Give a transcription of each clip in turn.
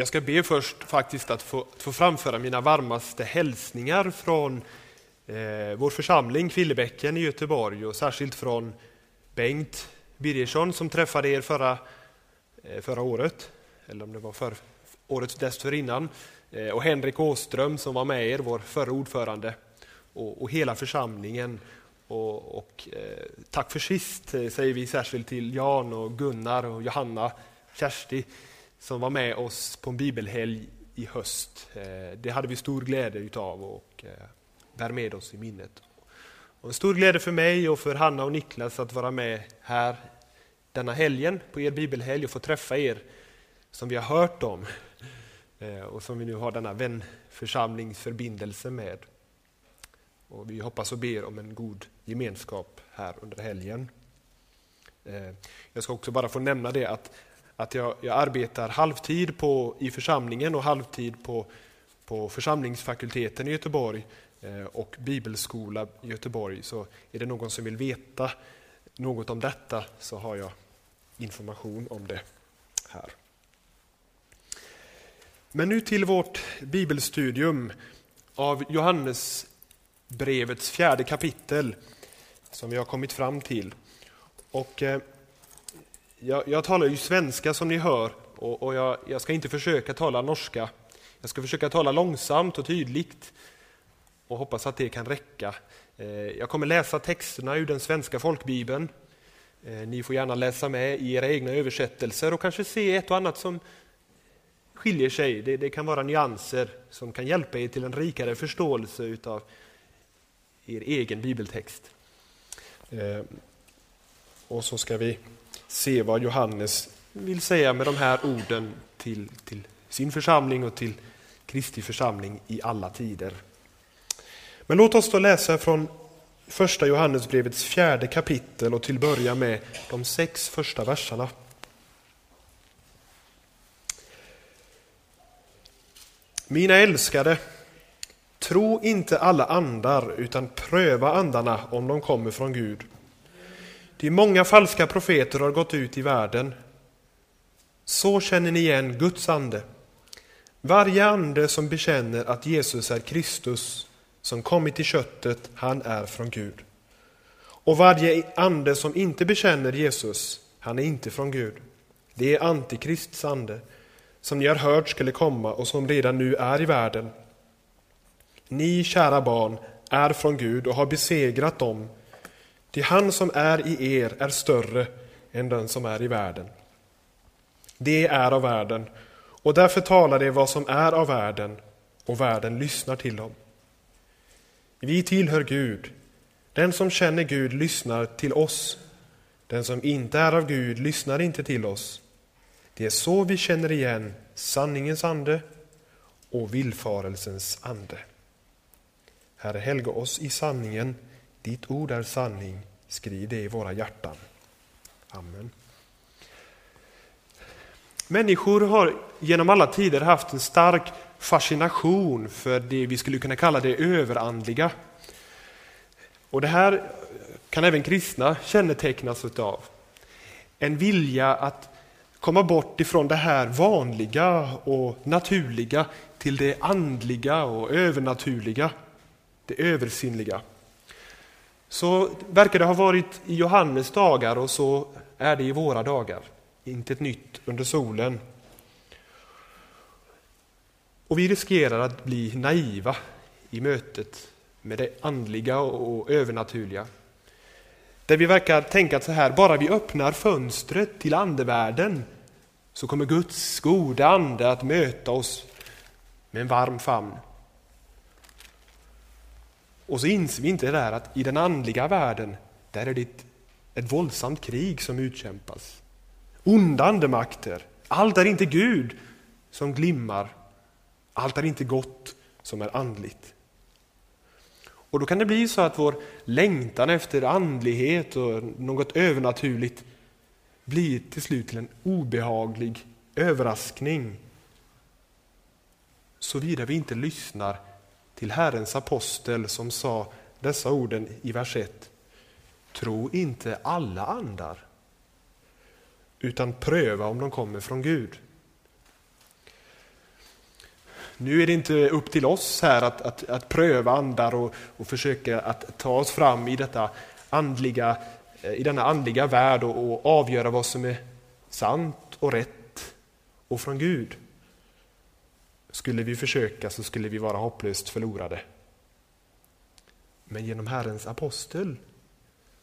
Jag ska be först faktiskt att få, få framföra mina varmaste hälsningar från eh, vår församling Kvillebäcken i Göteborg och särskilt från Bengt Birgersson som träffade er förra, eh, förra året, eller om det var för, året dessförinnan, eh, och Henrik Åström som var med er, vår förra ordförande, och, och hela församlingen. Och, och eh, tack för sist eh, säger vi särskilt till Jan och Gunnar och Johanna, Kersti som var med oss på en bibelhelg i höst. Eh, det hade vi stor glädje utav och eh, bär med oss i minnet. Och en stor glädje för mig och för Hanna och Niklas att vara med här denna helgen på er bibelhelg och få träffa er som vi har hört om eh, och som vi nu har denna vänförsamlingsförbindelse med. Och vi hoppas och ber om en god gemenskap här under helgen. Jag ska också bara få nämna det att att jag, jag arbetar halvtid på, i församlingen och halvtid på, på församlingsfakulteten i Göteborg eh, och bibelskola i Göteborg. Så är det någon som vill veta något om detta så har jag information om det här. Men nu till vårt bibelstudium av Johannes brevets fjärde kapitel som vi har kommit fram till. Och eh, jag, jag, talar ju svenska som ni hör och, och jag, jag, ska inte försöka tala norska. Jag ska försöka tala långsamt och tydligt och hoppas att det kan räcka. Eh, jag kommer läsa texterna ur den svenska folkbibeln. Eh, ni får gärna läsa med i era egna översättelser och kanske se ett och annat som skiljer sig. Det, det kan vara nyanser som kan hjälpa er till en rikare förståelse utav er egen bibeltext. Eh, och så ska vi se vad Johannes vill säga med de här orden till, till sin församling och till Kristi församling i alla tider. Men låt oss då läsa från första Johannesbrevets fjärde kapitel och till börja med de sex första verserna. Mina älskade, tro inte alla andar utan pröva andarna om de kommer från Gud. Ty många falska profeter har gått ut i världen. Så känner ni igen Guds ande. Varje ande som bekänner att Jesus är Kristus, som kommit i köttet, han är från Gud. Och varje ande som inte bekänner Jesus, han är inte från Gud. Det är Antikrists ande, som ni har hört skulle komma och som redan nu är i världen. Ni, kära barn, är från Gud och har besegrat dem Ty han som är i er är större än den som är i världen. Det är av världen, och därför talar det vad som är av världen, och världen lyssnar till dem. Vi tillhör Gud. Den som känner Gud lyssnar till oss. Den som inte är av Gud lyssnar inte till oss. Det är så vi känner igen sanningens ande och villfarelsens ande. Herre, helga oss i sanningen. Ditt ord är sanning. Skriv det i våra hjärtan. Amen. Människor har genom alla tider haft en stark fascination för det vi skulle kunna kalla det överandliga. Och det här kan även kristna kännetecknas av. En vilja att komma bort ifrån det här vanliga och naturliga till det andliga och övernaturliga, det översinnliga. Så verkar det ha varit i Johannes dagar och så är det i våra dagar. Inte ett nytt under solen. Och vi riskerar att bli naiva i mötet med det andliga och övernaturliga. Där vi verkar tänka så här, bara vi öppnar fönstret till andevärlden så kommer Guds goda ande att möta oss med en varm famn. Och så inser vi inte det där att i den andliga världen, där är det ett, ett våldsamt krig som utkämpas. Onda andemakter. Allt är inte Gud som glimmar. Allt är inte gott som är andligt. Och då kan det bli så att vår längtan efter andlighet och något övernaturligt blir till slut till en obehaglig överraskning. Såvida vi inte lyssnar till Herrens apostel som sa dessa orden i vers 1. Tro inte alla andar, utan pröva om de kommer från Gud. Nu är det inte upp till oss här att, att, att pröva andar och, och försöka att ta oss fram i, detta andliga, eh, i denna andliga värld och, och avgöra vad som är sant och rätt och från Gud. Skulle vi försöka så skulle vi vara hopplöst förlorade. Men genom Herrens apostel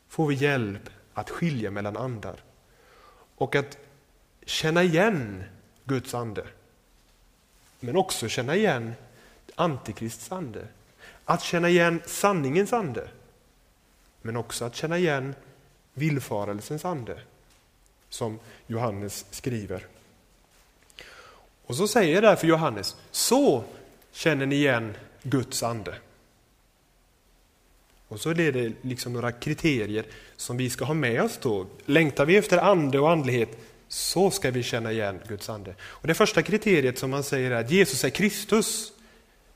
får vi hjälp att skilja mellan andar och att känna igen Guds ande. Men också känna igen Antikrists ande. Att känna igen sanningens ande. Men också att känna igen villfarelsens ande. Som Johannes skriver. Och så säger därför Johannes, så känner ni igen Guds ande. Och så är det liksom några kriterier som vi ska ha med oss då. Längtar vi efter ande och andlighet, så ska vi känna igen Guds ande. Och Det första kriteriet som man säger är att Jesus är Kristus,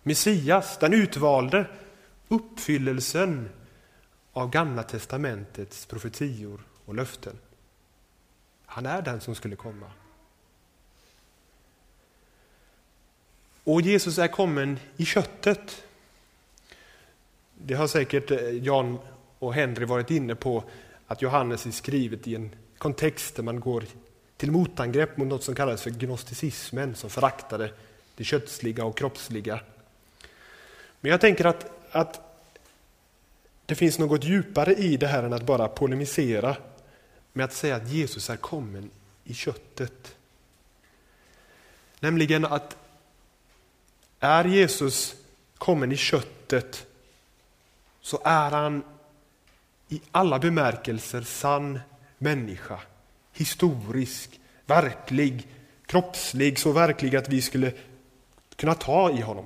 Messias, den utvalde, uppfyllelsen av Gamla testamentets profetior och löften. Han är den som skulle komma. Och Jesus är kommen i köttet. Det har säkert eh, Jan och Henry varit inne på, att Johannes är skrivet i en kontext där man går till motangrepp mot något som kallas för gnosticismen, som föraktade det kötsliga och kroppsliga. Men jag tänker att, att det finns något djupare i det här än att bara polemisera med att säga att Jesus är kommen i köttet. Nämligen att är Jesus kommen i köttet så är han i alla bemärkelser sann människa. Historisk, verklig, kroppslig, så verklig att vi skulle kunna ta i honom.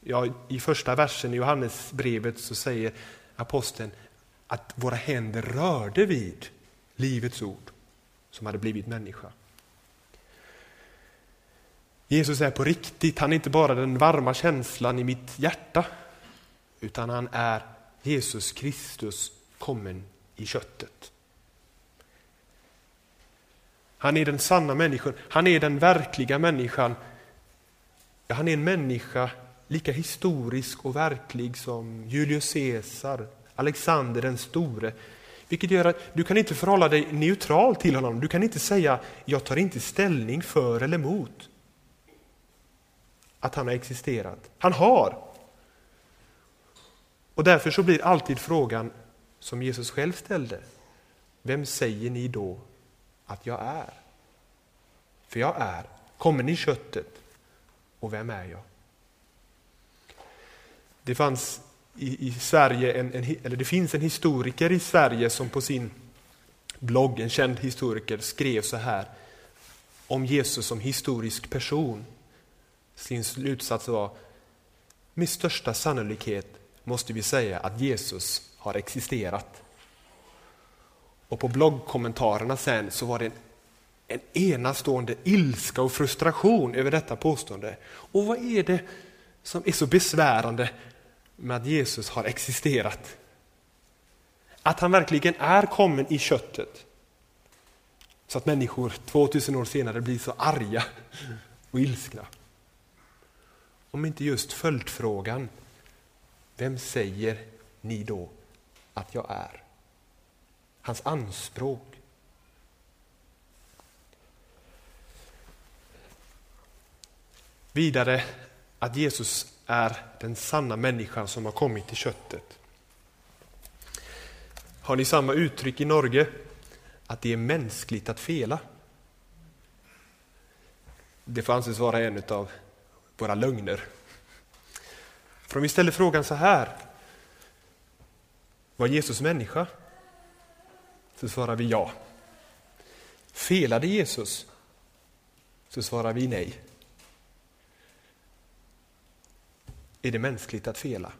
Ja, I första versen i Johannesbrevet så säger aposteln att våra händer rörde vid Livets ord som hade blivit människa. Jesus är på riktigt, han är inte bara den varma känslan i mitt hjärta utan han är Jesus Kristus kommen i köttet. Han är den sanna människan, han är den verkliga människan. Ja, han är en människa lika historisk och verklig som Julius Caesar, Alexander den store. Vilket gör att du kan inte förhålla dig neutral till honom. Du kan inte säga jag tar inte ställning för eller emot att han har existerat. Han har. Och därför så blir alltid frågan som Jesus själv ställde. Vem säger ni då att jag är? För jag är, kommer ni köttet och vem är jag? Det fanns i, i Sverige, en, en, eller det finns en historiker i Sverige som på sin blogg, en känd historiker, skrev så här om Jesus som historisk person. Sin slutsats var, med största sannolikhet måste vi säga att Jesus har existerat. Och på bloggkommentarerna sen så var det en, en enastående ilska och frustration över detta påstående. Och vad är det som är så besvärande med att Jesus har existerat? Att han verkligen är kommen i köttet. Så att människor 2000 år senare blir så arga och ilskna. Om inte just följdfrågan vem säger ni då att jag är? Hans anspråk. Vidare att Jesus är den sanna människan som har kommit till köttet. Har ni samma uttryck i Norge? Att det är mänskligt att fela. Det får anses vara en av våra lögner för om vi ställer frågan så här. Var Jesus människa? Så svarar vi ja. Felade Jesus? Så svarar vi nej. Är det mänskligt att fela?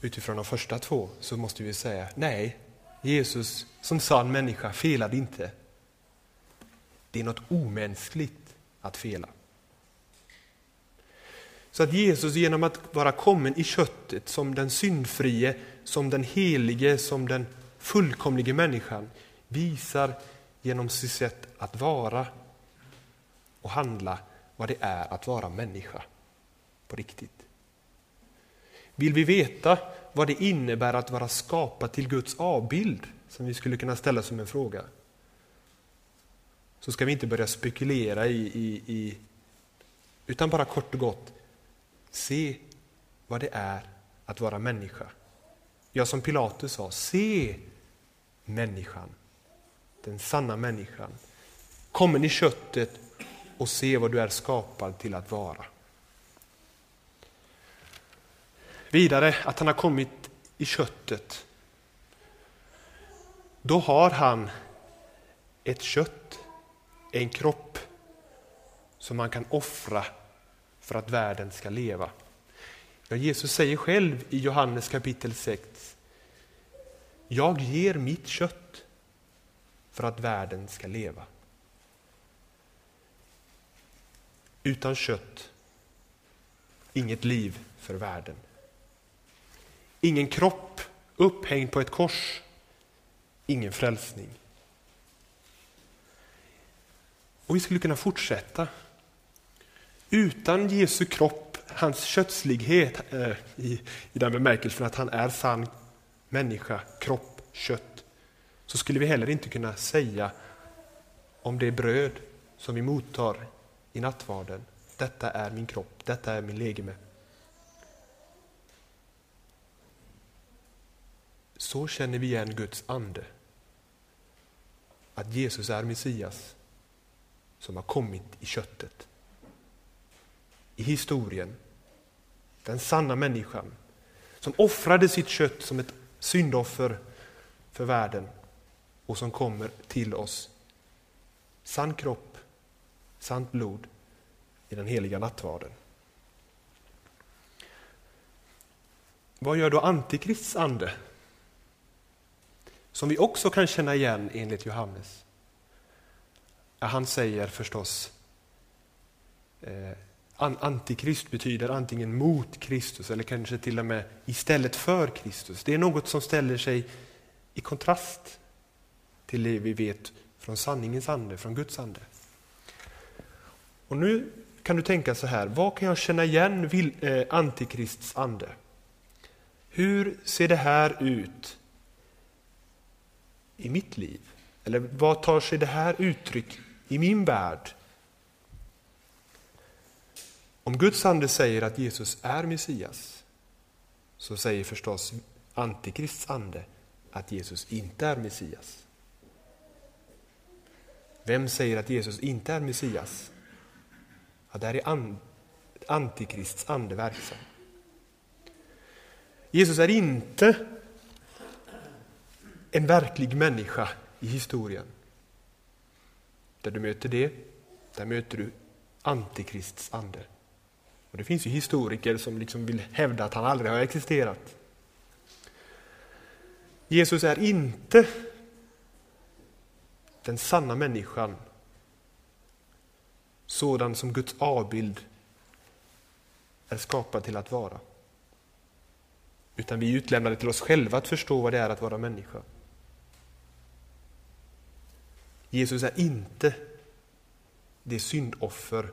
Utifrån de första två så måste vi säga nej, Jesus som sann människa felade inte. Det är något omänskligt att fela. Så att Jesus genom att vara kommen i köttet som den syndfrie, som den helige, som den fullkomlige människan visar genom sitt sätt att vara och handla vad det är att vara människa på riktigt. Vill vi veta vad det innebär att vara skapad till Guds avbild, som vi skulle kunna ställa som en fråga, så ska vi inte börja spekulera i, i, i utan bara kort och gott se vad det är att vara människa. Ja, som Pilatus sa, se människan, den sanna människan, kommen i köttet och se vad du är skapad till att vara. Vidare att han har kommit i köttet. Då har han ett kött, en kropp som man kan offra för att världen ska leva. Ja, Jesus säger själv i Johannes kapitel 6. Jag ger mitt kött för att världen ska leva. Utan kött, inget liv för världen. Ingen kropp upphängd på ett kors, ingen frälsning. Och vi skulle kunna fortsätta. Utan Jesu kropp, hans kötslighet eh, i, i den bemärkelsen att han är sann människa, kropp, kött, så skulle vi heller inte kunna säga om det bröd som vi mottar i nattvarden, detta är min kropp, detta är min legeme. Så känner vi igen Guds ande. Att Jesus är Messias som har kommit i köttet. I historien. Den sanna människan som offrade sitt kött som ett syndoffer för världen och som kommer till oss. Sann kropp, sant blod i den heliga nattvarden. Vad gör då Antikrists ande? som vi också kan känna igen enligt Johannes. Han säger förstås eh, Antikrist betyder antingen mot Kristus eller kanske till och med istället för Kristus. Det är något som ställer sig i kontrast till det vi vet från sanningens ande, från Guds ande. Och nu kan du tänka så här, vad kan jag känna igen eh, Antikrists ande? Hur ser det här ut i mitt liv? Eller vad tar sig det här uttryck i min värld? Om Guds ande säger att Jesus är Messias så säger förstås Antikrists ande att Jesus inte är Messias. Vem säger att Jesus inte är Messias? Ja, där är Antikrists ande verksam. Jesus är inte en verklig människa i historien. Där du möter det, där möter du Antikrists ande. Och Det finns ju historiker som liksom vill hävda att han aldrig har existerat. Jesus är inte den sanna människan sådan som Guds avbild är skapad till att vara. Utan vi är utlämnade till oss själva att förstå vad det är att vara människa. Jesus är inte det syndoffer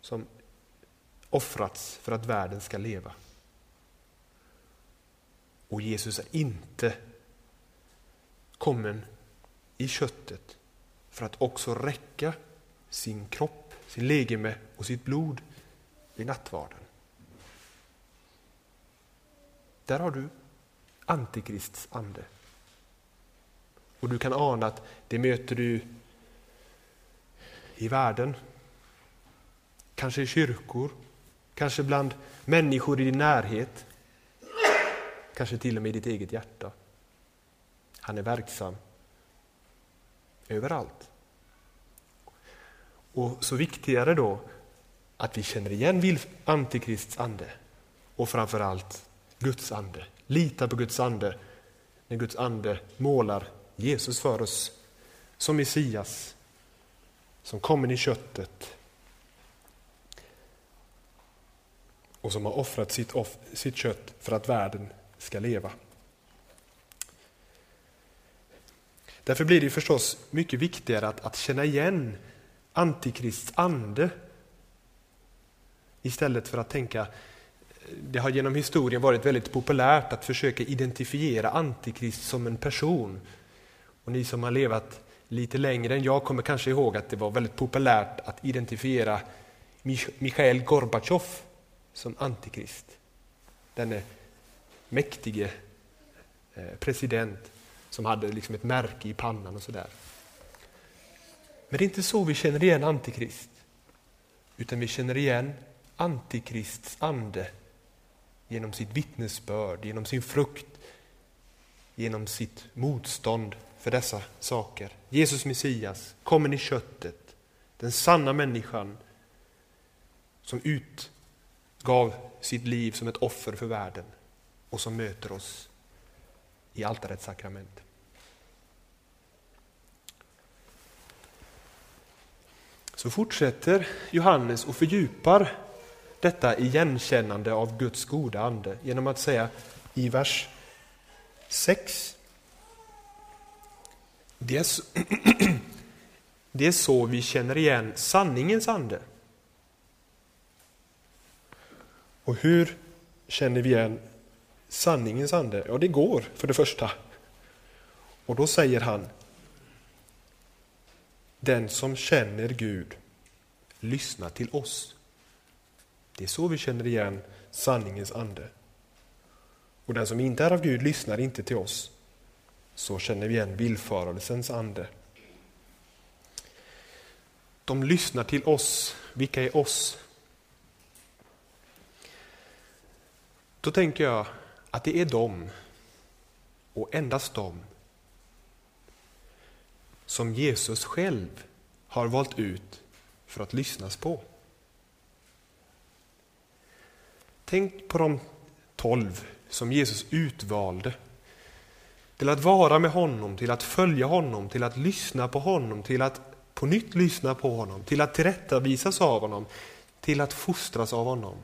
som offrats för att världen ska leva. Och Jesus är inte kommen i köttet för att också räcka sin kropp, sin legeme och sitt blod vid nattvarden. Där har du Antikrists ande. Och du kan ana att det möter du i världen. Kanske i kyrkor, kanske bland människor i din närhet. Kanske till och med i ditt eget hjärta. Han är verksam överallt. Och så viktigare då att vi känner igen Antikrists ande och framförallt Guds ande. Lita på Guds ande när Guds ande målar Jesus för oss som Messias som kommer i köttet och som har offrat sitt, off sitt kött för att världen ska leva. Därför blir det förstås mycket viktigare att, att känna igen antikrists ande istället för att tänka det har genom historien varit väldigt populärt att försöka identifiera Antikrist som en person. Och ni som har levat lite längre än jag kommer kanske ihåg att det var väldigt populärt att identifiera Mikhail Gorbatjov som Antikrist. Denne mäktige eh, president som hade liksom ett märke i pannan och sådär. Men det är inte så vi känner igen Antikrist, utan vi känner igen Antikrists ande genom sitt vittnesbörd, genom sin frukt, genom sitt motstånd för dessa saker. Jesus Messias, kommen i köttet, den sanna människan som gav sitt liv som ett offer för världen och som möter oss i altarets sakrament. Så fortsätter Johannes och fördjupar detta igenkännande av Guds goda ande genom att säga i vers 6. Det är, så, det är så vi känner igen sanningens ande. Och hur känner vi igen sanningens ande? Ja, det går för det första. Och då säger han Den som känner Gud lyssna till oss. Det är så vi känner igen sanningens ande. Och den som inte är av Gud lyssnar inte till oss. Så känner vi igen villfarelsens ande. De lyssnar till oss. Vilka är oss? Då tänker jag att det är de, och endast de, som Jesus själv har valt ut för att lyssnas på. Tänk på de tolv som Jesus utvalde till att vara med honom, till att följa honom, till att lyssna på honom, till att på nytt lyssna på honom, till att tillrättavisas av honom, till att fostras av honom.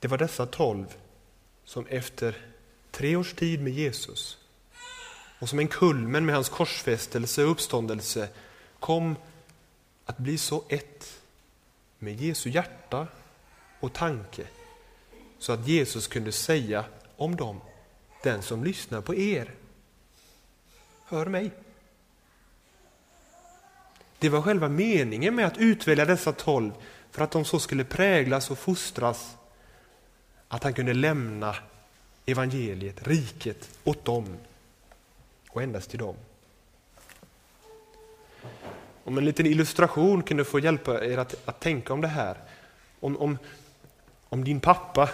Det var dessa tolv som efter tre års tid med Jesus och som en kulmen med hans korsfästelse och uppståndelse kom att bli så ett med Jesu hjärta och tanke så att Jesus kunde säga om dem, den som lyssnar på er, hör mig. Det var själva meningen med att utvälja dessa tolv för att de så skulle präglas och fostras att han kunde lämna evangeliet, riket, åt dem och endast till dem. Om en liten illustration kunde få hjälpa er att, att tänka om det här. Om, om, om din pappa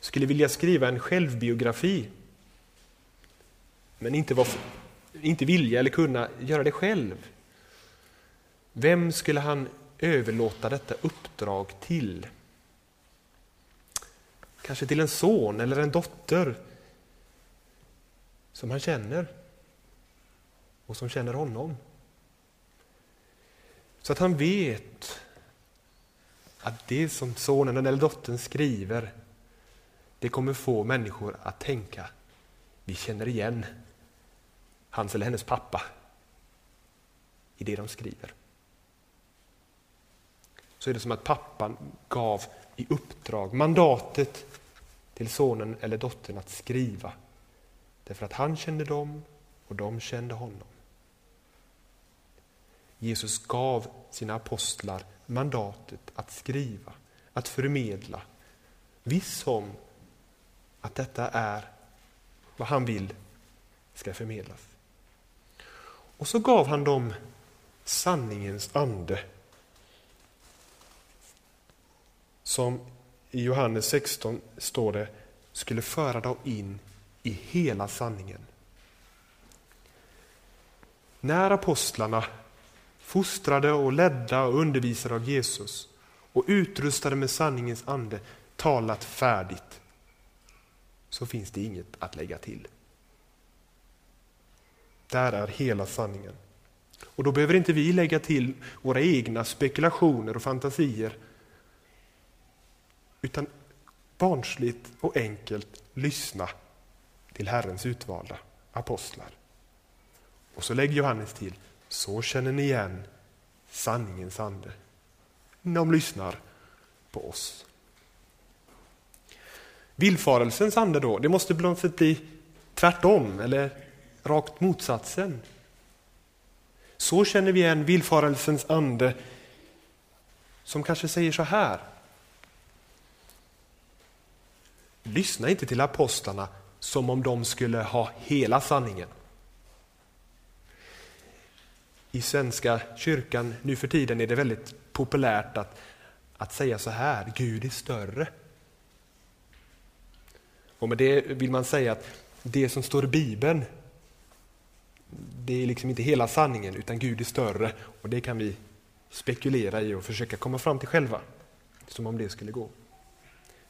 skulle vilja skriva en självbiografi men inte, var, inte vilja eller kunna göra det själv. Vem skulle han överlåta detta uppdrag till? Kanske till en son eller en dotter som han känner och som känner honom. Så att han vet att det som sonen eller dottern skriver, det kommer få människor att tänka, vi känner igen hans eller hennes pappa i det de skriver. Så är det som att pappan gav i uppdrag, mandatet till sonen eller dottern att skriva. Därför att han kände dem och de kände honom. Jesus gav sina apostlar mandatet att skriva, att förmedla. Viss om att detta är vad han vill ska förmedlas. Och så gav han dem sanningens ande. Som i Johannes 16 står det, skulle föra dem in i hela sanningen. När apostlarna fostrade och ledda och undervisade av Jesus och utrustade med sanningens ande talat färdigt, så finns det inget att lägga till. Där är hela sanningen. Och då behöver inte vi lägga till våra egna spekulationer och fantasier, utan barnsligt och enkelt lyssna till Herrens utvalda apostlar. Och så lägger Johannes till, så känner ni igen sanningens ande. De lyssnar på oss. Villfarelsens ande då, det måste på något sätt bli tvärtom eller rakt motsatsen. Så känner vi igen villfarelsens ande som kanske säger så här. Lyssna inte till apostlarna som om de skulle ha hela sanningen. I Svenska kyrkan nu för tiden är det väldigt populärt att, att säga så här, Gud är större. Och med det vill man säga att det som står i Bibeln, det är liksom inte hela sanningen, utan Gud är större. Och det kan vi spekulera i och försöka komma fram till själva, som om det skulle gå.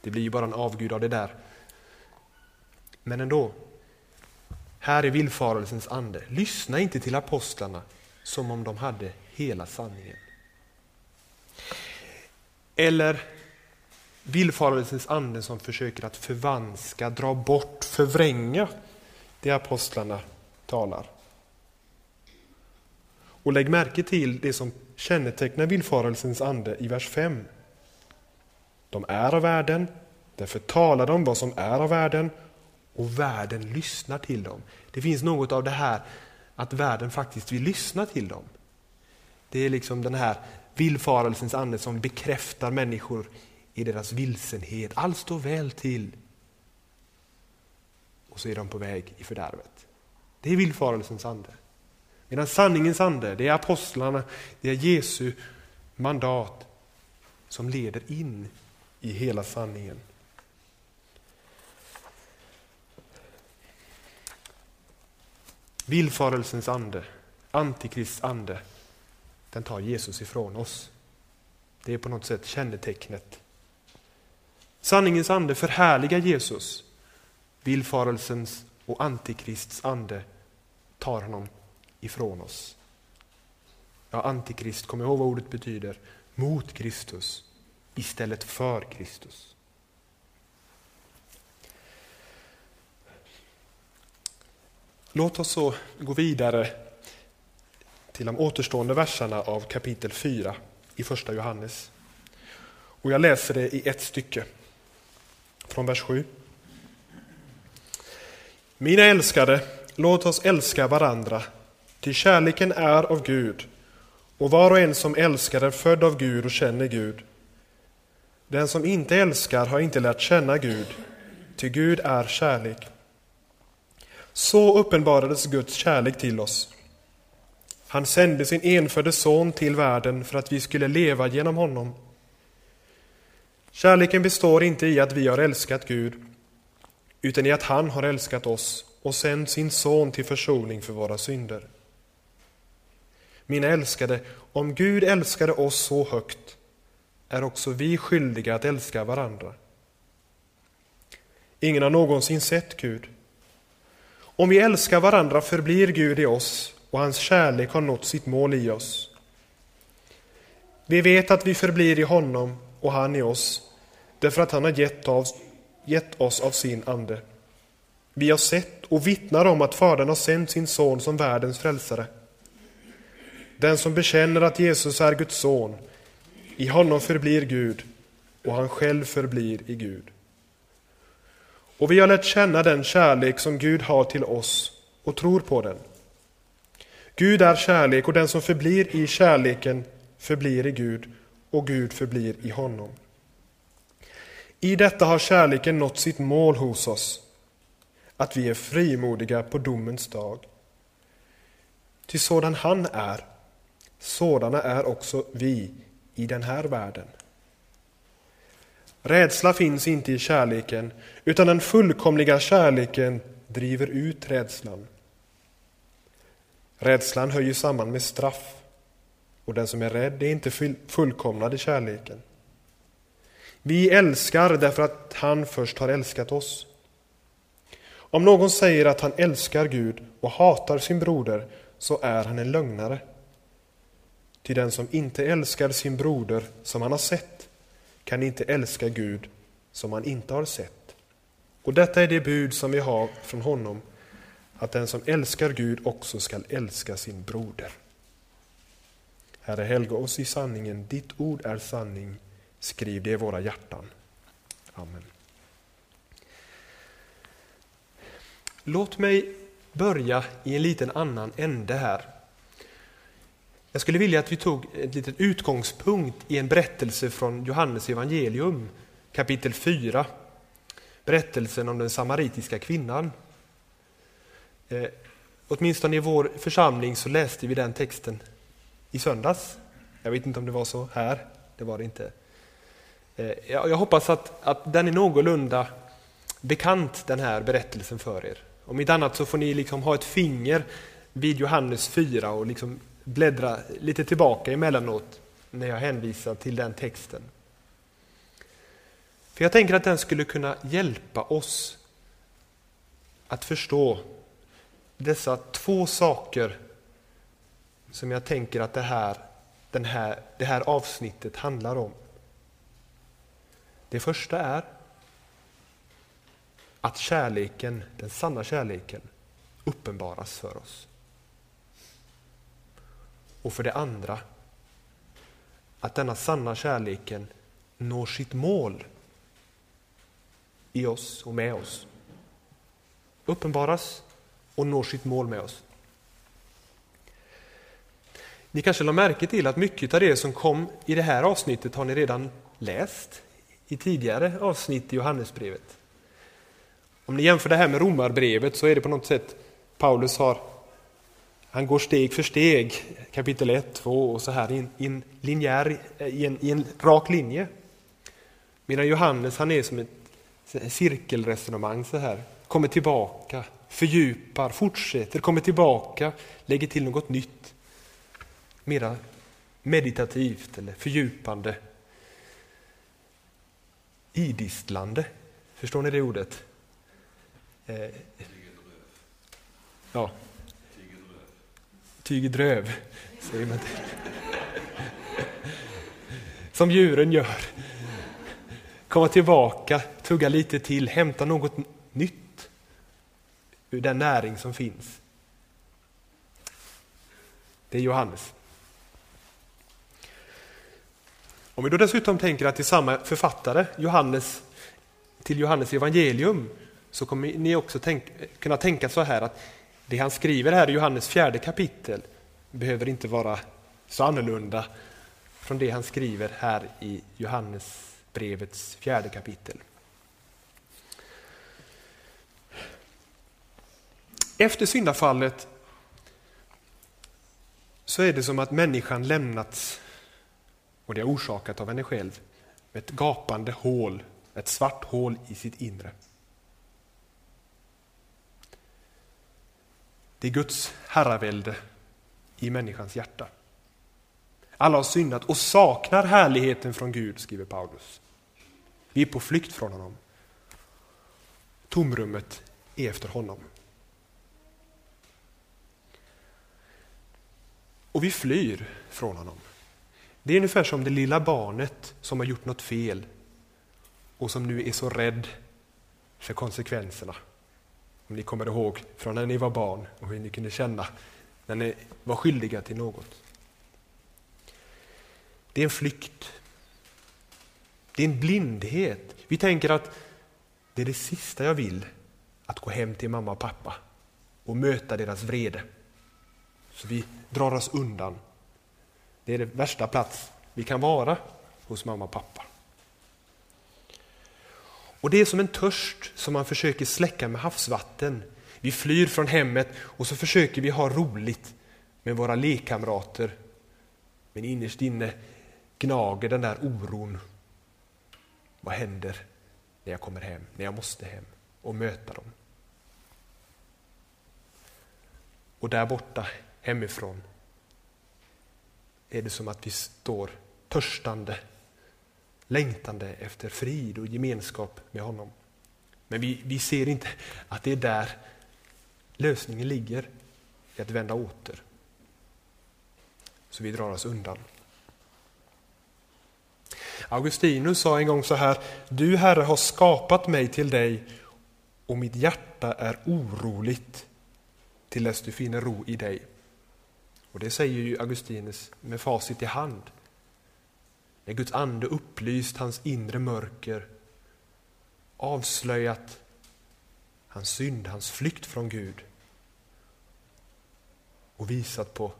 Det blir ju bara en avgud av det där. Men ändå, här är villfarelsens ande. Lyssna inte till apostlarna som om de hade hela sanningen. Eller villfarelsens ande som försöker att förvanska, dra bort, förvränga det apostlarna talar. Och lägg märke till det som kännetecknar villfarelsens ande i vers 5. De är av världen, därför talar de vad som är av världen och världen lyssnar till dem. Det finns något av det här att världen faktiskt vill lyssna till dem. Det är liksom den här villfarelsens ande som bekräftar människor i deras vilsenhet. Allt står väl till. Och så är de på väg i fördärvet. Det är villfarelsens ande. Medan sanningens ande, det är apostlarna, det är Jesu mandat som leder in i hela sanningen. Villfarelsens ande, antikrists ande, den tar Jesus ifrån oss. Det är på något sätt kännetecknet. Sanningens ande förhärligar Jesus. Villfarelsens och antikrists ande tar honom ifrån oss. Ja, antikrist, kom ihåg vad ordet betyder. Mot Kristus istället för Kristus. Låt oss så gå vidare till de återstående verserna av kapitel 4 i första Johannes. Och jag läser det i ett stycke, från vers 7. Mina älskade, låt oss älska varandra, ty kärleken är av Gud, och var och en som älskar är född av Gud och känner Gud. Den som inte älskar har inte lärt känna Gud, ty Gud är kärlek. Så uppenbarades Guds kärlek till oss. Han sände sin enfödde son till världen för att vi skulle leva genom honom. Kärleken består inte i att vi har älskat Gud, utan i att han har älskat oss och sänt sin son till försoning för våra synder. Mina älskade, om Gud älskade oss så högt är också vi skyldiga att älska varandra. Ingen har någonsin sett Gud. Om vi älskar varandra förblir Gud i oss och hans kärlek har nått sitt mål i oss. Vi vet att vi förblir i honom och han i oss därför att han har gett, av, gett oss av sin ande. Vi har sett och vittnar om att Fadern har sänt sin son som världens frälsare. Den som bekänner att Jesus är Guds son, i honom förblir Gud och han själv förblir i Gud. Och vi har lärt känna den kärlek som Gud har till oss och tror på den. Gud är kärlek och den som förblir i kärleken förblir i Gud och Gud förblir i honom. I detta har kärleken nått sitt mål hos oss, att vi är frimodiga på domens dag. Ty sådan han är, sådana är också vi i den här världen. Rädsla finns inte i kärleken, utan den fullkomliga kärleken driver ut rädslan. Rädslan hör ju samman med straff, och den som är rädd är inte fullkomnad i kärleken. Vi älskar därför att han först har älskat oss. Om någon säger att han älskar Gud och hatar sin broder, så är han en lögnare. Ty den som inte älskar sin broder som han har sett kan inte älska Gud som han inte har sett. Och detta är det bud som vi har från honom, att den som älskar Gud också skall älska sin broder. Herre, helga oss i sanningen. Ditt ord är sanning. Skriv det i våra hjärtan. Amen. Låt mig börja i en liten annan ände här. Jag skulle vilja att vi tog en liten utgångspunkt i en berättelse från Johannes evangelium kapitel 4. Berättelsen om den samaritiska kvinnan. Eh, åtminstone i vår församling så läste vi den texten i söndags. Jag vet inte om det var så här, det var det inte. Eh, jag hoppas att, att den är någorlunda bekant, den här berättelsen för er. Om inte annat så får ni liksom ha ett finger vid Johannes 4 och liksom bläddra lite tillbaka emellanåt när jag hänvisar till den texten. För jag tänker att den skulle kunna hjälpa oss att förstå dessa två saker som jag tänker att det här, den här, det här avsnittet handlar om. Det första är att kärleken, den sanna kärleken, uppenbaras för oss. Och för det andra, att denna sanna kärleken når sitt mål i oss och med oss. Uppenbaras och når sitt mål med oss. Ni kanske lade märke till att mycket av det som kom i det här avsnittet har ni redan läst i tidigare avsnitt i Johannesbrevet. Om ni jämför det här med Romarbrevet så är det på något sätt Paulus har han går steg för steg, kapitel 1, 2 och så här i en, i en linjär, eh, i en, i en rak linje. Medan Johannes han är som ett cirkelresonemang så här, kommer tillbaka, fördjupar, fortsätter, kommer tillbaka, lägger till något nytt. Mera meditativt eller fördjupande. Idistlande, förstår ni det ordet? Eh, ja. Tygedröv, säger man till. Som djuren gör. Komma tillbaka, tugga lite till, hämta något nytt ur den näring som finns. Det är Johannes. Om vi då dessutom tänker att det är samma författare, Johannes, till Johannes evangelium, så kommer ni också tänk, kunna tänka så här att det han skriver här i Johannes fjärde kapitel behöver inte vara så annorlunda från det han skriver här i Johannes brevets fjärde kapitel. Efter syndafallet så är det som att människan lämnats, och det är orsakat av henne själv, med ett gapande hål, ett svart hål i sitt inre. Det är Guds herravälde i människans hjärta. Alla har syndat och saknar härligheten från Gud, skriver Paulus. Vi är på flykt från honom. Tomrummet är efter honom. Och vi flyr från honom. Det är ungefär som det lilla barnet som har gjort något fel och som nu är så rädd för konsekvenserna. Om ni kommer ihåg från när ni var barn och hur ni kunde känna när ni var skyldiga till något. Det är en flykt. Det är en blindhet. Vi tänker att det är det sista jag vill, att gå hem till mamma och pappa och möta deras vrede. Så vi drar oss undan. Det är den värsta plats vi kan vara hos mamma och pappa. Och det är som en törst som man försöker släcka med havsvatten. Vi flyr från hemmet och så försöker vi ha roligt med våra lekkamrater. Men innerst inne gnager den där oron. Vad händer när jag kommer hem, när jag måste hem och möta dem? Och där borta hemifrån är det som att vi står törstande längtande efter frid och gemenskap med honom. Men vi, vi ser inte att det är där lösningen ligger, i att vända åter. Så vi drar oss undan. Augustinus sa en gång så här, du Herre har skapat mig till dig och mitt hjärta är oroligt till dess du finner ro i dig. Och det säger ju Augustinus med facit i hand. När Guds ande upplyst hans inre mörker, avslöjat hans synd, hans flykt från Gud och visat på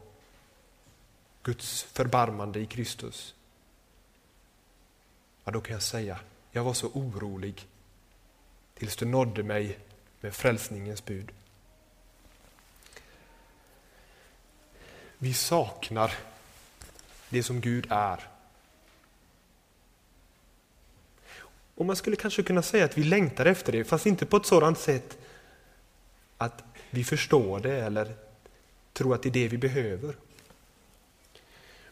Guds förbarmande i Kristus. Ja, då kan jag säga, jag var så orolig tills du nådde mig med frälsningens bud. Vi saknar det som Gud är. Och man skulle kanske kunna säga att vi längtar efter det, fast inte på ett sådant sätt att vi förstår det eller tror att det är det vi behöver.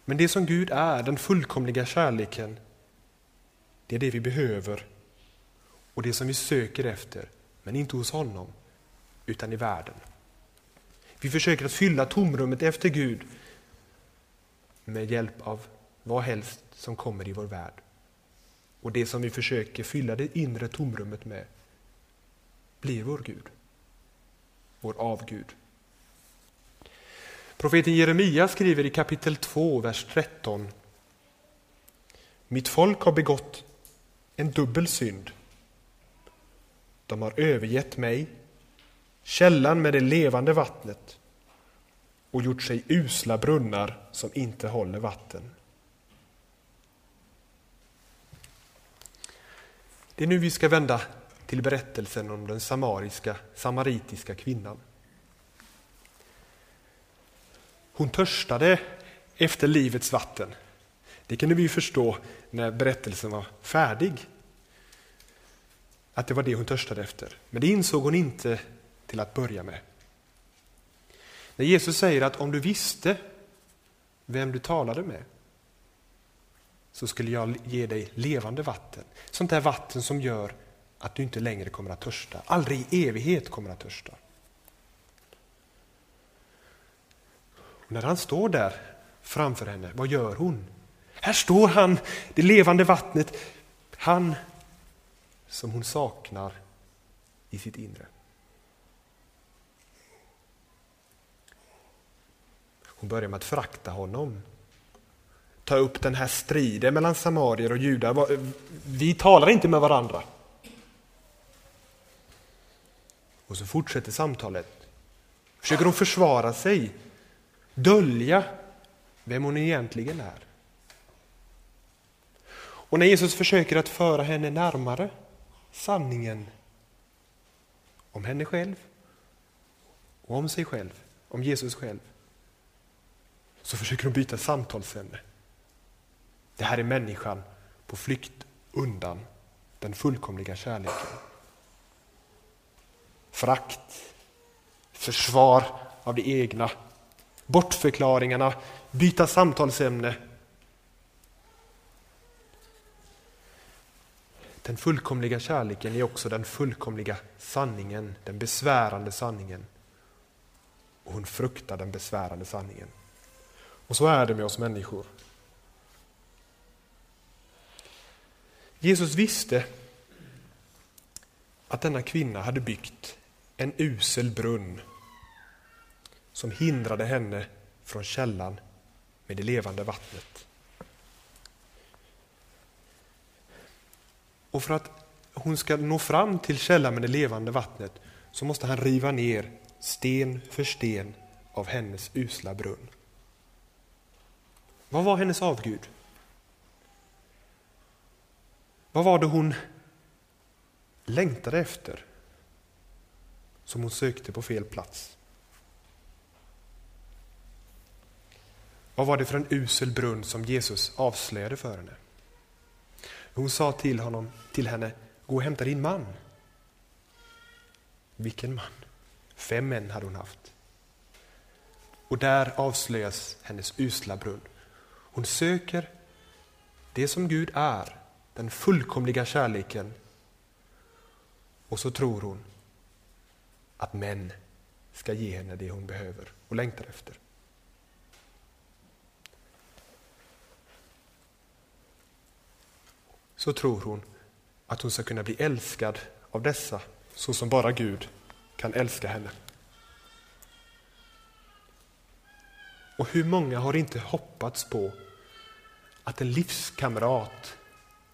Men det som Gud är, den fullkomliga kärleken, det är det vi behöver och det som vi söker efter, men inte hos honom, utan i världen. Vi försöker att fylla tomrummet efter Gud med hjälp av vad helst som kommer i vår värld. Och det som vi försöker fylla det inre tomrummet med blir vår Gud, vår avgud. Profeten Jeremia skriver i kapitel 2, vers 13. Mitt folk har begått en dubbel synd. De har övergett mig, källan med det levande vattnet och gjort sig usla brunnar som inte håller vatten. Det är nu vi ska vända till berättelsen om den samariska, samaritiska kvinnan. Hon törstade efter livets vatten. Det kunde vi förstå när berättelsen var färdig. Att det var det hon törstade efter. Men det insåg hon inte till att börja med. När Jesus säger att om du visste vem du talade med så skulle jag ge dig levande vatten. Sånt där vatten som gör att du inte längre kommer att törsta. Aldrig i evighet kommer att törsta. Och när han står där framför henne, vad gör hon? Här står han, det levande vattnet, han som hon saknar i sitt inre. Hon börjar med att förakta honom. Ta upp den här striden mellan samarier och judar. Vi talar inte med varandra. Och så fortsätter samtalet. Försöker hon försvara sig, dölja vem hon egentligen är. Och när Jesus försöker att föra henne närmare sanningen om henne själv och om sig själv, om Jesus själv, så försöker hon byta samtalsämne. Det här är människan på flykt undan den fullkomliga kärleken. Frakt, försvar av det egna, bortförklaringarna, byta samtalsämne. Den fullkomliga kärleken är också den fullkomliga sanningen, den besvärande sanningen. Och hon fruktar den besvärande sanningen. Och så är det med oss människor. Jesus visste att denna kvinna hade byggt en usel brunn som hindrade henne från källan med det levande vattnet. Och för att hon ska nå fram till källan med det levande vattnet så måste han riva ner sten för sten av hennes usla brunn. Vad var hennes avgud? Vad var det hon längtade efter som hon sökte på fel plats? Vad var det för en usel brunn som Jesus avslöjade för henne? Hon sa till, honom, till henne, gå och hämta din man. Vilken man? Fem män hade hon haft. Och där avslöjas hennes usla brunn. Hon söker det som Gud är, den fullkomliga kärleken. Och så tror hon att män ska ge henne det hon behöver och längtar efter. Så tror hon att hon ska kunna bli älskad av dessa så som bara Gud kan älska henne. Och hur många har inte hoppats på att en livskamrat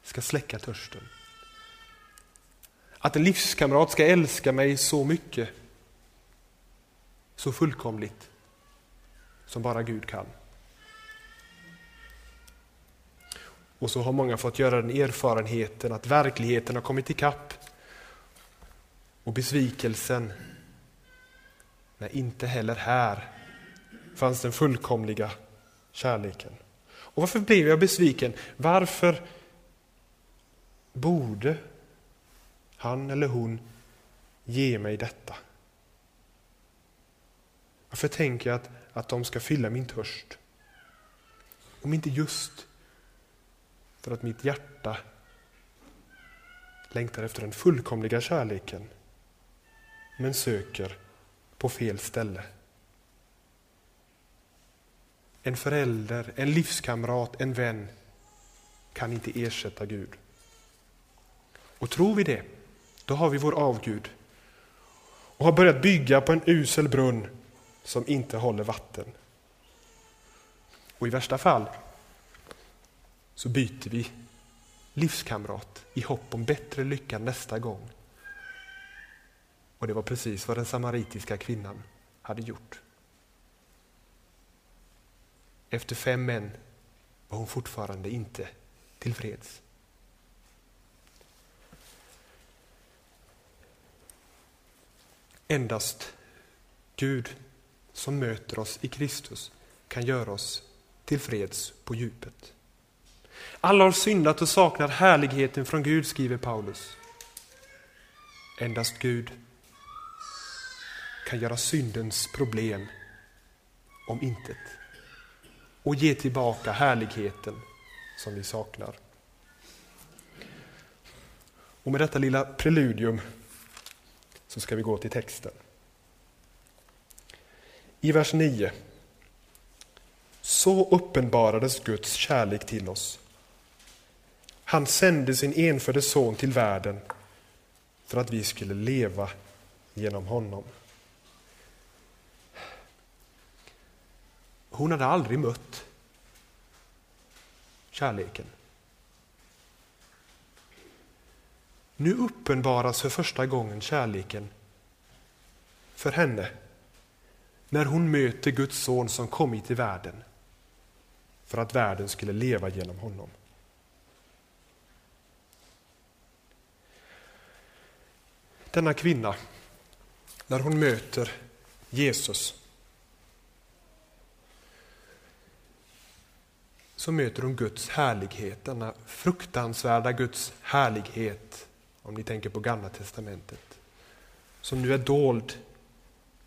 ska släcka törsten? Att en livskamrat ska älska mig så mycket, så fullkomligt, som bara Gud kan. Och så har många fått göra den erfarenheten att verkligheten har kommit ikapp och besvikelsen. Nej, inte heller här fanns den fullkomliga kärleken. Och varför blev jag besviken? Varför borde han eller hon ge mig detta? Varför tänker jag att, att de ska fylla min törst? Om inte just för att mitt hjärta längtar efter den fullkomliga kärleken men söker på fel ställe. En förälder, en livskamrat, en vän kan inte ersätta Gud. Och tror vi det, då har vi vår avgud och har börjat bygga på en usel brunn som inte håller vatten. Och i värsta fall så byter vi livskamrat i hopp om bättre lycka nästa gång. Och det var precis vad den samaritiska kvinnan hade gjort. Efter fem män var hon fortfarande inte tillfreds. Endast Gud som möter oss i Kristus kan göra oss tillfreds på djupet. Alla har syndat och saknar härligheten från Gud, skriver Paulus. Endast Gud kan göra syndens problem om intet och ge tillbaka härligheten som vi saknar. Och med detta lilla preludium så ska vi gå till texten. I vers 9. Så uppenbarades Guds kärlek till oss. Han sände sin enfödde son till världen för att vi skulle leva genom honom. Hon hade aldrig mött kärleken. Nu uppenbaras för första gången kärleken för henne när hon möter Guds son som kommit till världen för att världen skulle leva genom honom. Denna kvinna, när hon möter Jesus så möter hon Guds härlighet, denna fruktansvärda Guds härlighet, om ni tänker på Gamla testamentet, som nu är dold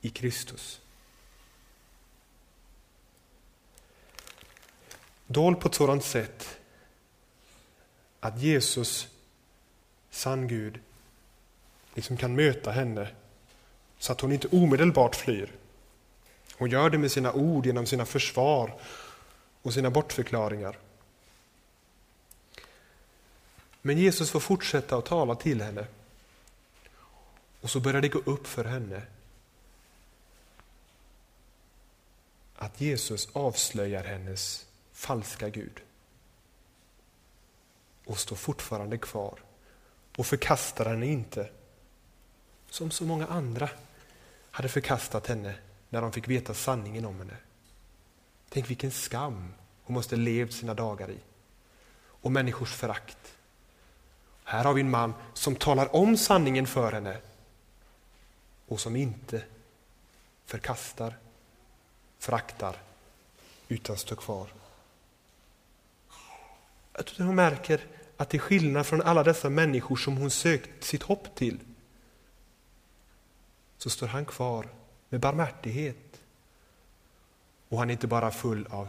i Kristus. Dold på ett sådant sätt att Jesus, sann Gud, liksom kan möta henne så att hon inte omedelbart flyr. Hon gör det med sina ord, genom sina försvar och sina bortförklaringar. Men Jesus får fortsätta att tala till henne. Och så börjar det gå upp för henne att Jesus avslöjar hennes falska Gud och står fortfarande kvar och förkastar henne inte som så många andra hade förkastat henne när de fick veta sanningen om henne. Tänk vilken skam hon måste levt sina dagar i. Och människors förakt. Här har vi en man som talar om sanningen för henne och som inte förkastar, föraktar, utan står kvar. Jag tror hon märker att till skillnad från alla dessa människor som hon sökt sitt hopp till så står han kvar med barmhärtighet. Och han är inte bara full av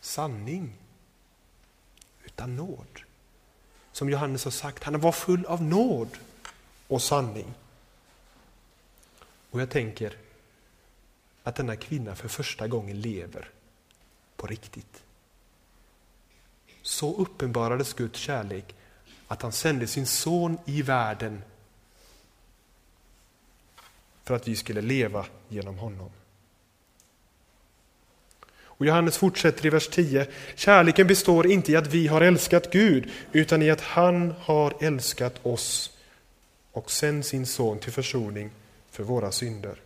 sanning, utan nåd. Som Johannes har sagt, han var full av nåd och sanning. Och jag tänker att denna kvinna för första gången lever på riktigt. Så uppenbarades Guds kärlek att han sände sin son i världen för att vi skulle leva genom honom. Och Johannes fortsätter i vers 10. Kärleken består inte i att vi har älskat Gud, utan i att han har älskat oss och sänt sin son till försoning för våra synder.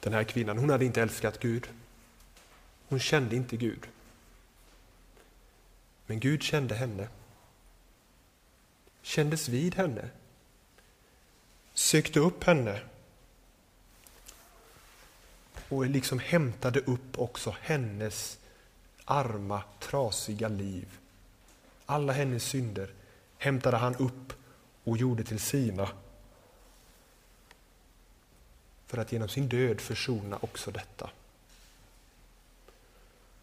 Den här kvinnan, hon hade inte älskat Gud. Hon kände inte Gud. Men Gud kände henne. Kändes vid henne. Sökte upp henne. Och liksom hämtade upp också hennes arma, trasiga liv. Alla hennes synder hämtade han upp och gjorde till sina för att genom sin död försona också detta.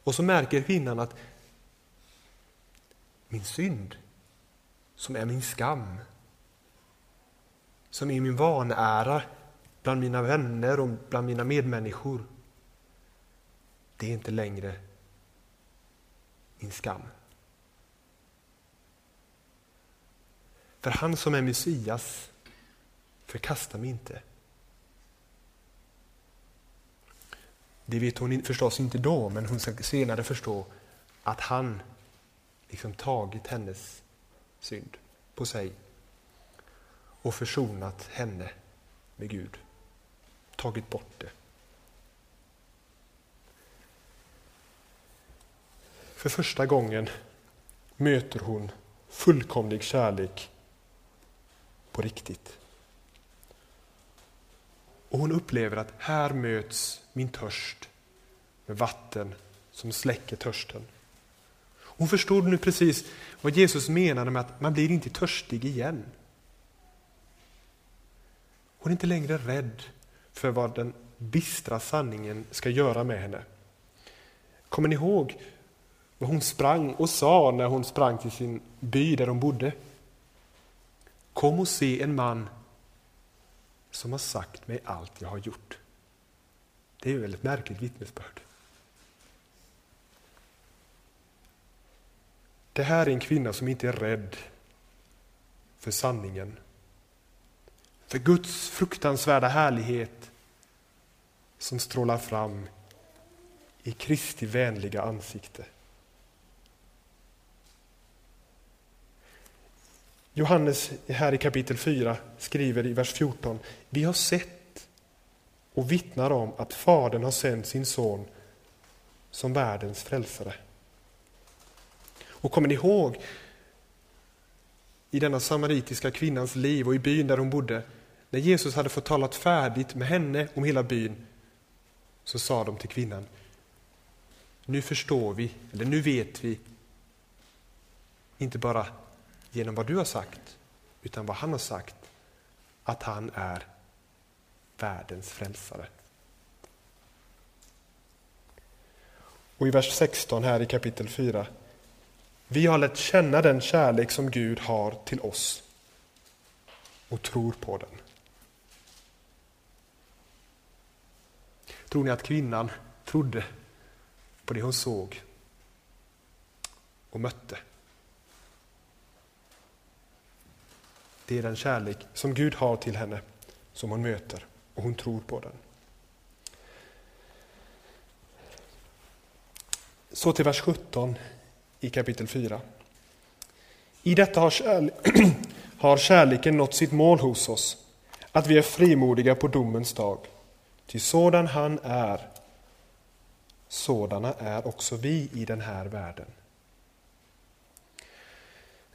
Och så märker kvinnan att min synd, som är min skam, som är min vanära bland mina vänner och bland mina medmänniskor, det är inte längre min skam. För han som är Messias förkastar mig inte. Det vet hon förstås inte då, men hon ska senare förstå att han liksom tagit hennes synd på sig och försonat henne med Gud. Tagit bort det. För första gången möter hon fullkomlig kärlek på riktigt. Och hon upplever att här möts min törst med vatten som släcker törsten. Hon förstod nu precis vad Jesus menade med att man blir inte törstig igen. Hon är inte längre rädd för vad den bistra sanningen ska göra med henne. Kommer ni ihåg vad hon sprang och sa när hon sprang till sin by där hon bodde? Kom och se en man som har sagt mig allt jag har gjort. Det är ju ett märkligt vittnesbörd. Det här är en kvinna som inte är rädd för sanningen. För Guds fruktansvärda härlighet som strålar fram i Kristi vänliga ansikte. Johannes här i kapitel 4 skriver i vers 14. Vi har sett och vittnar om att Fadern har sänt sin son som världens frälsare. Och kommer ni ihåg i denna samaritiska kvinnans liv och i byn där hon bodde, när Jesus hade fått talat färdigt med henne om hela byn, så sa de till kvinnan, nu förstår vi, eller nu vet vi, inte bara genom vad du har sagt, utan vad han har sagt, att han är världens frälsare. Och i vers 16 här i kapitel 4. Vi har lärt känna den kärlek som Gud har till oss och tror på den. Tror ni att kvinnan trodde på det hon såg och mötte? Det är den kärlek som Gud har till henne som hon möter och hon tror på den. Så till vers 17 i kapitel 4. I detta har, kärle har kärleken nått sitt mål hos oss, att vi är frimodiga på domens dag. Ty sådan han är, sådana är också vi i den här världen.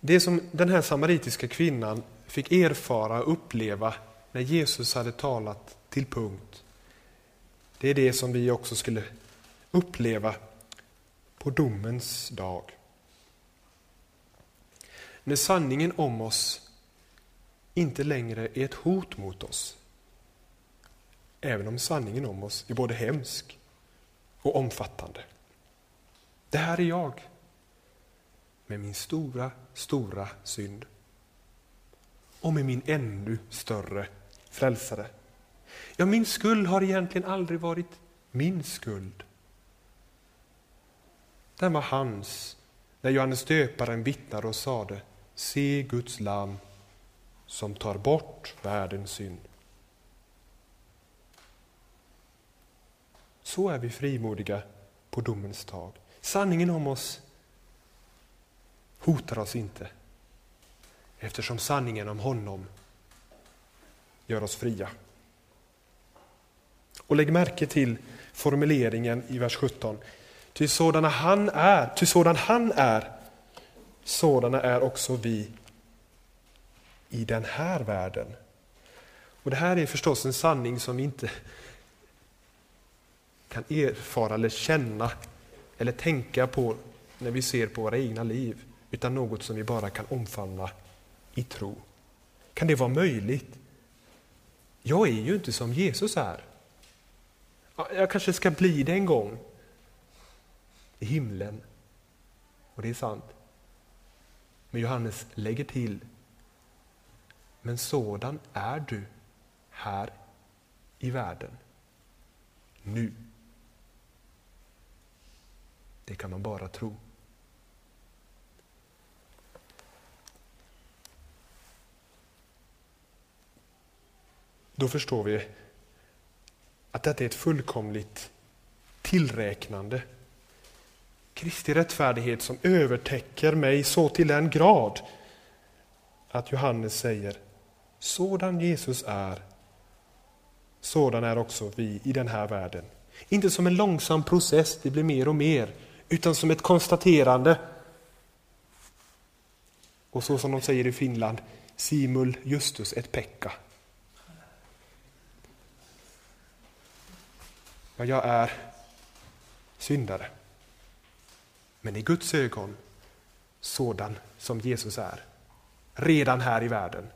Det som den här samaritiska kvinnan fick erfara och uppleva när Jesus hade talat till punkt. Det är det som vi också skulle uppleva på domens dag. När sanningen om oss inte längre är ett hot mot oss. Även om sanningen om oss är både hemsk och omfattande. Det här är jag med min stora, stora synd och med min ännu större frälsare. Ja, min skuld har egentligen aldrig varit min skuld. Den var hans när Johannes döparen vittnade och sade Se Guds lam som tar bort världens synd. Så är vi frimodiga på domens dag. Sanningen om oss hotar oss inte eftersom sanningen om honom gör oss fria. Och lägg märke till formuleringen i vers 17. Ty sådana han är, ty sådan han är, sådana är också vi i den här världen. Och Det här är förstås en sanning som vi inte kan erfara eller känna eller tänka på när vi ser på våra egna liv, utan något som vi bara kan omfamna i tro. Kan det vara möjligt? Jag är ju inte som Jesus är. Jag kanske ska bli det en gång i himlen. Och det är sant. Men Johannes lägger till, men sådan är du här i världen. Nu. Det kan man bara tro. Då förstår vi att detta är ett fullkomligt tillräknande. Kristi rättfärdighet som övertäcker mig så till den grad att Johannes säger sådan Jesus är, sådan är också vi i den här världen. Inte som en långsam process, det blir mer och mer, utan som ett konstaterande. Och så som de säger i Finland, simul justus et pekka. Ja, jag är syndare. Men i Guds ögon sådan som Jesus är. Redan här i världen.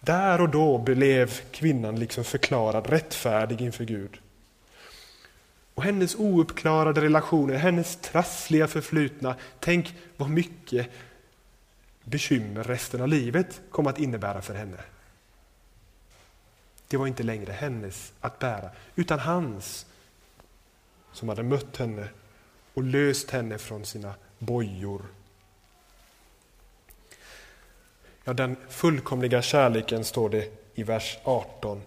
Där och då blev kvinnan liksom förklarad rättfärdig inför Gud. Och hennes ouppklarade relationer, hennes trassliga förflutna, tänk vad mycket bekymmer resten av livet kom att innebära för henne. Det var inte längre hennes att bära, utan hans som hade mött henne och löst henne från sina bojor. Ja, den fullkomliga kärleken, står det i vers 18.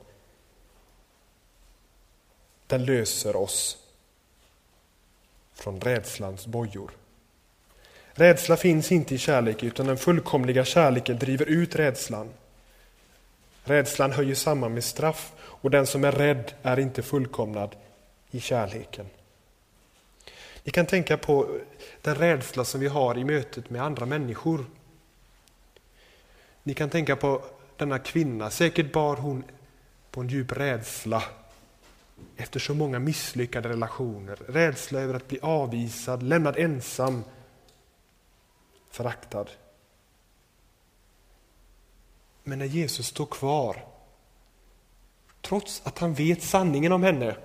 Den löser oss från rädslans bojor. Rädsla finns inte i kärlek, utan den fullkomliga kärleken driver ut rädslan. Rädslan höjer samman med straff och den som är rädd är inte fullkomnad i kärleken. Vi kan tänka på den rädsla som vi har i mötet med andra människor. Ni kan tänka på denna kvinna, säkert bar hon på en djup rädsla efter så många misslyckade relationer. Rädsla över att bli avvisad, lämnad ensam, föraktad. Men när Jesus står kvar, trots att han vet sanningen om henne,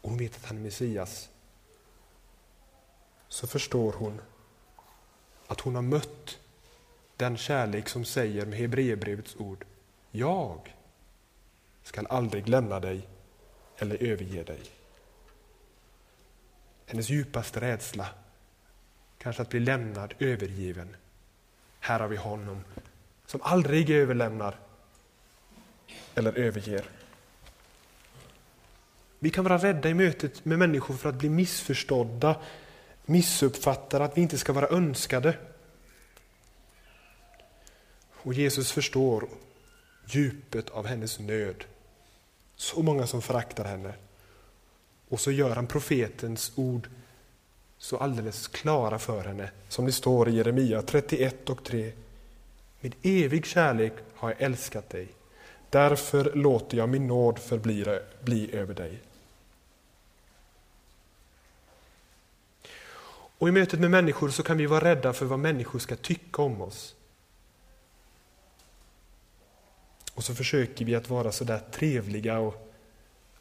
och hon vet att han är Messias, så förstår hon att hon har mött den kärlek som säger med Hebreerbrevets ord, jag skall aldrig lämna dig eller överge dig. Hennes djupaste rädsla, kanske att bli lämnad, övergiven. Här har vi honom som aldrig överlämnar eller överger. Vi kan vara rädda i mötet med människor för att bli missförstådda, missuppfattade, att vi inte ska vara önskade. Och Jesus förstår djupet av hennes nöd. Så många som föraktar henne. Och så gör han profetens ord så alldeles klara för henne, som det står i Jeremia 31 och 3. Med evig kärlek har jag älskat dig. Därför låter jag min nåd förbli bli över dig. Och i mötet med människor så kan vi vara rädda för vad människor ska tycka om oss. Och så försöker vi att vara så där trevliga och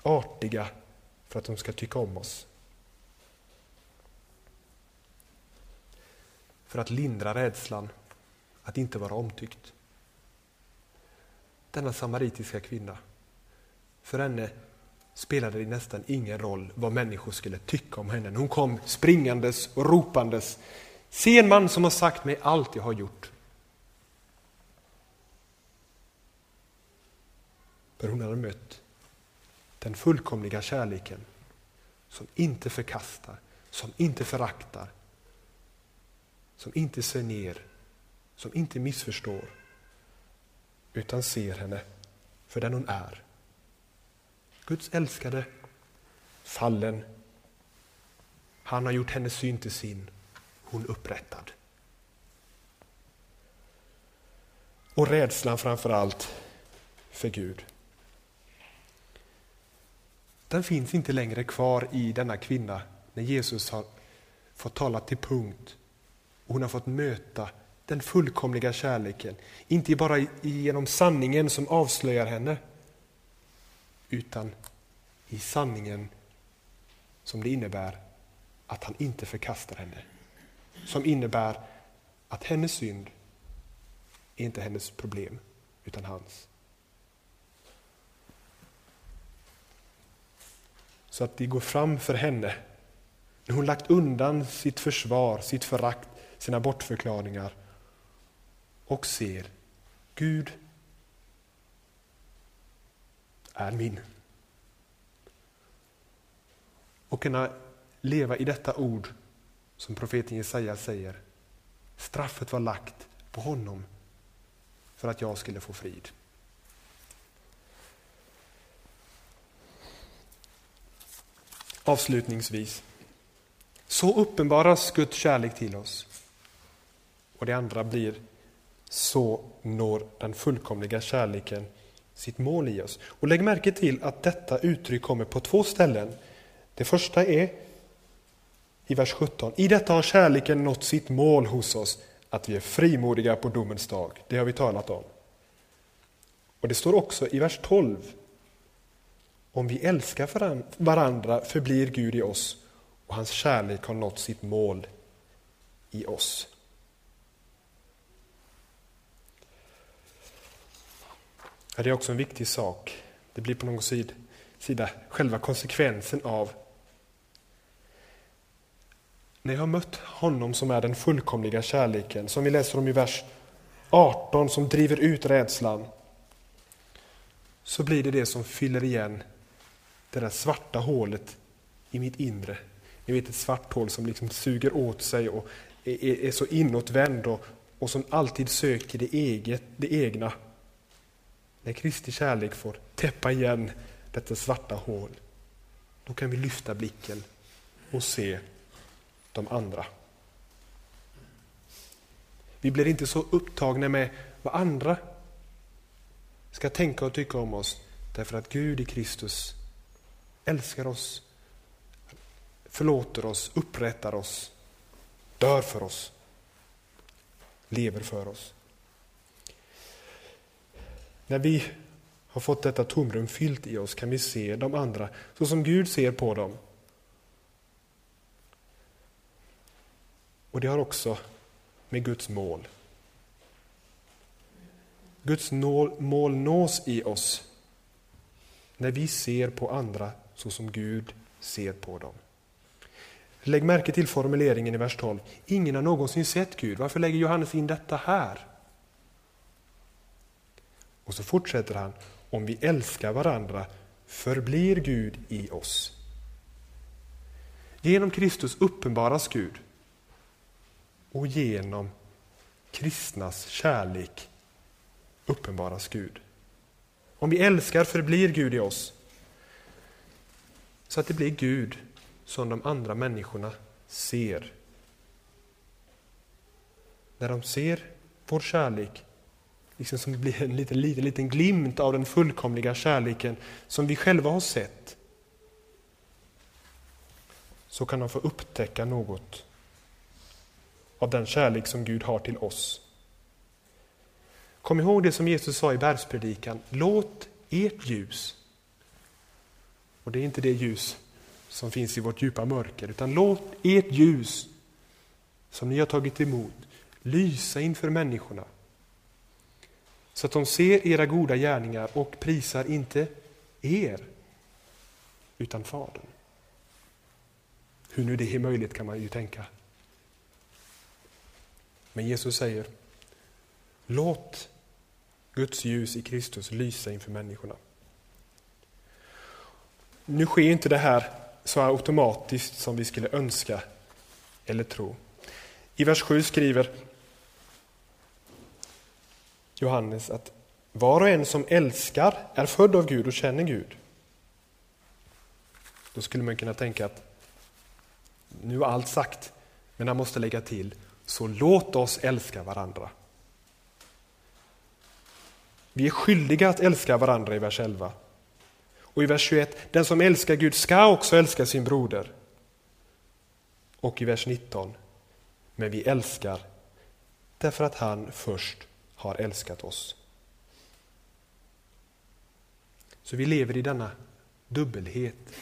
artiga för att de ska tycka om oss. För att lindra rädslan att inte vara omtyckt. Denna samaritiska kvinna, för henne spelade det nästan ingen roll vad människor skulle tycka om henne. Hon kom springandes och ropandes Se en man som har sagt mig allt jag har gjort. För hon hade mött den fullkomliga kärleken som inte förkastar, som inte föraktar, som inte ser ner, som inte missförstår, utan ser henne för den hon är. Guds älskade, fallen. Han har gjort hennes syn till sin, hon upprättad. Och rädslan framför allt för Gud. Den finns inte längre kvar i denna kvinna när Jesus har fått tala till punkt. Och hon har fått möta den fullkomliga kärleken, inte bara genom sanningen som avslöjar henne, utan i sanningen som det innebär att han inte förkastar henne. Som innebär att hennes synd är inte hennes problem, utan hans. Så att det går fram för henne, när hon lagt undan sitt försvar, sitt förakt, sina bortförklaringar och ser Gud är min. Och kunna leva i detta ord som profeten Jesaja säger. Straffet var lagt på honom för att jag skulle få frid. Avslutningsvis. Så uppenbaras Guds kärlek till oss. Och det andra blir så når den fullkomliga kärleken sitt mål i oss. Och lägg märke till att detta uttryck kommer på två ställen. Det första är i vers 17. I detta har kärleken nått sitt mål hos oss, att vi är frimodiga på domens dag. Det har vi talat om. Och det står också i vers 12. Om vi älskar varandra förblir Gud i oss och hans kärlek har nått sitt mål i oss. det är också en viktig sak. Det blir på någon sida själva konsekvensen av när jag har mött honom som är den fullkomliga kärleken, som vi läser om i vers 18, som driver ut rädslan, så blir det det som fyller igen det där svarta hålet i mitt inre. Ni vet ett svart hål som liksom suger åt sig och är, är så inåtvänd och, och som alltid söker det, eget, det egna. När Kristi kärlek får täppa igen detta svarta hål, då kan vi lyfta blicken och se de andra. Vi blir inte så upptagna med vad andra ska tänka och tycka om oss, därför att Gud i Kristus älskar oss, förlåter oss, upprättar oss, dör för oss, lever för oss. När vi har fått detta tomrum fyllt i oss kan vi se de andra så som Gud ser på dem. Och det har också med Guds mål. Guds mål nås i oss när vi ser på andra så som Gud ser på dem. Lägg märke till formuleringen i vers 12. Ingen har någonsin sett Gud. Varför lägger Johannes in detta här? Och så fortsätter han. Om vi älskar varandra förblir Gud i oss. Genom Kristus uppenbaras Gud och genom kristnas kärlek uppenbaras Gud. Om vi älskar förblir Gud i oss. Så att det blir Gud som de andra människorna ser. När de ser vår kärlek, liksom som det blir en liten, liten, liten glimt av den fullkomliga kärleken som vi själva har sett, så kan de få upptäcka något av den kärlek som Gud har till oss. Kom ihåg det som Jesus sa i bergspredikan. Låt ert ljus, och det är inte det ljus som finns i vårt djupa mörker, utan låt ert ljus som ni har tagit emot lysa inför människorna. Så att de ser era goda gärningar och prisar inte er, utan Fadern. Hur nu det är möjligt kan man ju tänka. Men Jesus säger, låt Guds ljus i Kristus lysa inför människorna. Nu sker inte det här så automatiskt som vi skulle önska eller tro. I vers 7 skriver Johannes att var och en som älskar är född av Gud och känner Gud. Då skulle man kunna tänka att nu är allt sagt, men han måste lägga till, så låt oss älska varandra. Vi är skyldiga att älska varandra i vers 11. Och i vers 21, den som älskar Gud ska också älska sin broder. Och i vers 19, men vi älskar därför att han först har älskat oss. Så vi lever i denna dubbelhet.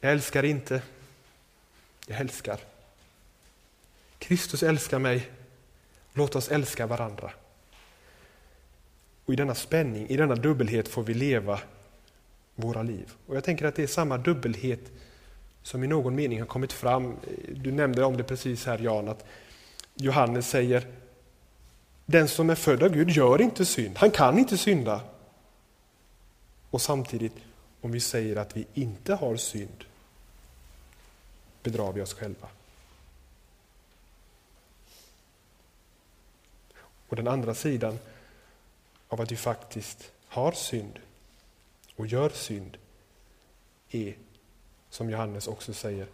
Jag älskar inte, jag älskar. Kristus älskar mig, låt oss älska varandra. Och i denna spänning, i denna dubbelhet får vi leva våra liv. Och Jag tänker att det är samma dubbelhet som i någon mening har kommit fram. Du nämnde om det precis här Jan, att Johannes säger den som är född av Gud gör inte synd, han kan inte synda. Och samtidigt, om vi säger att vi inte har synd, bedrar vi oss själva. Och den andra sidan av att vi faktiskt har synd och gör synd är, som Johannes också säger,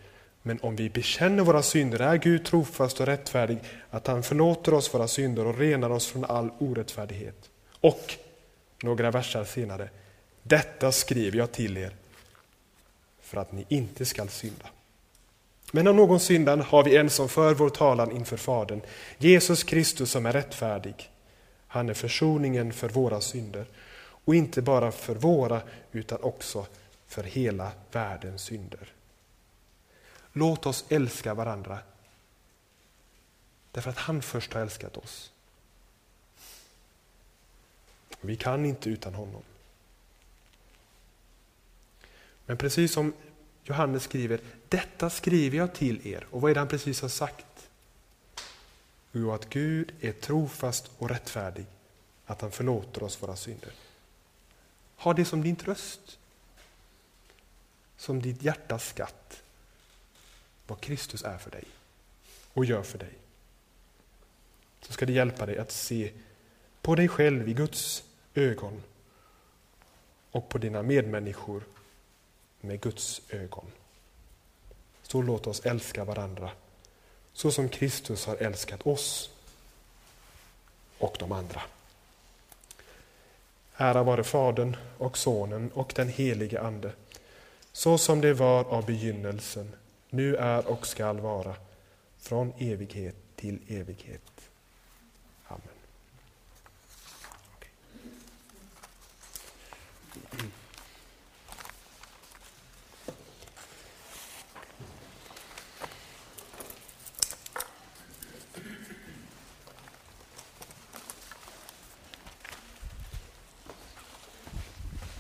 men om vi bekänner våra synder är Gud trofast och rättfärdig att han förlåter oss våra synder och renar oss från all orättfärdighet. Och några versar senare, detta skriver jag till er för att ni inte skall synda. Men om någon syndan har vi en som för vår talan inför Fadern, Jesus Kristus som är rättfärdig. Han är försoningen för våra synder och inte bara för våra utan också för hela världens synder. Låt oss älska varandra därför att han först har älskat oss. Vi kan inte utan honom. Men precis som Johannes skriver, detta skriver jag till er. Och vad är det han precis har sagt? Jo, att Gud är trofast och rättfärdig, att han förlåter oss våra synder. Ha det som din tröst, som ditt hjärtas skatt, vad Kristus är för dig och gör för dig. Så ska det hjälpa dig att se på dig själv i Guds ögon och på dina medmänniskor med Guds ögon. Så låt oss älska varandra så som Kristus har älskat oss och de andra. Ära vare Fadern och Sonen och den helige Ande, så som det var av begynnelsen, nu är och skall vara, från evighet till evighet.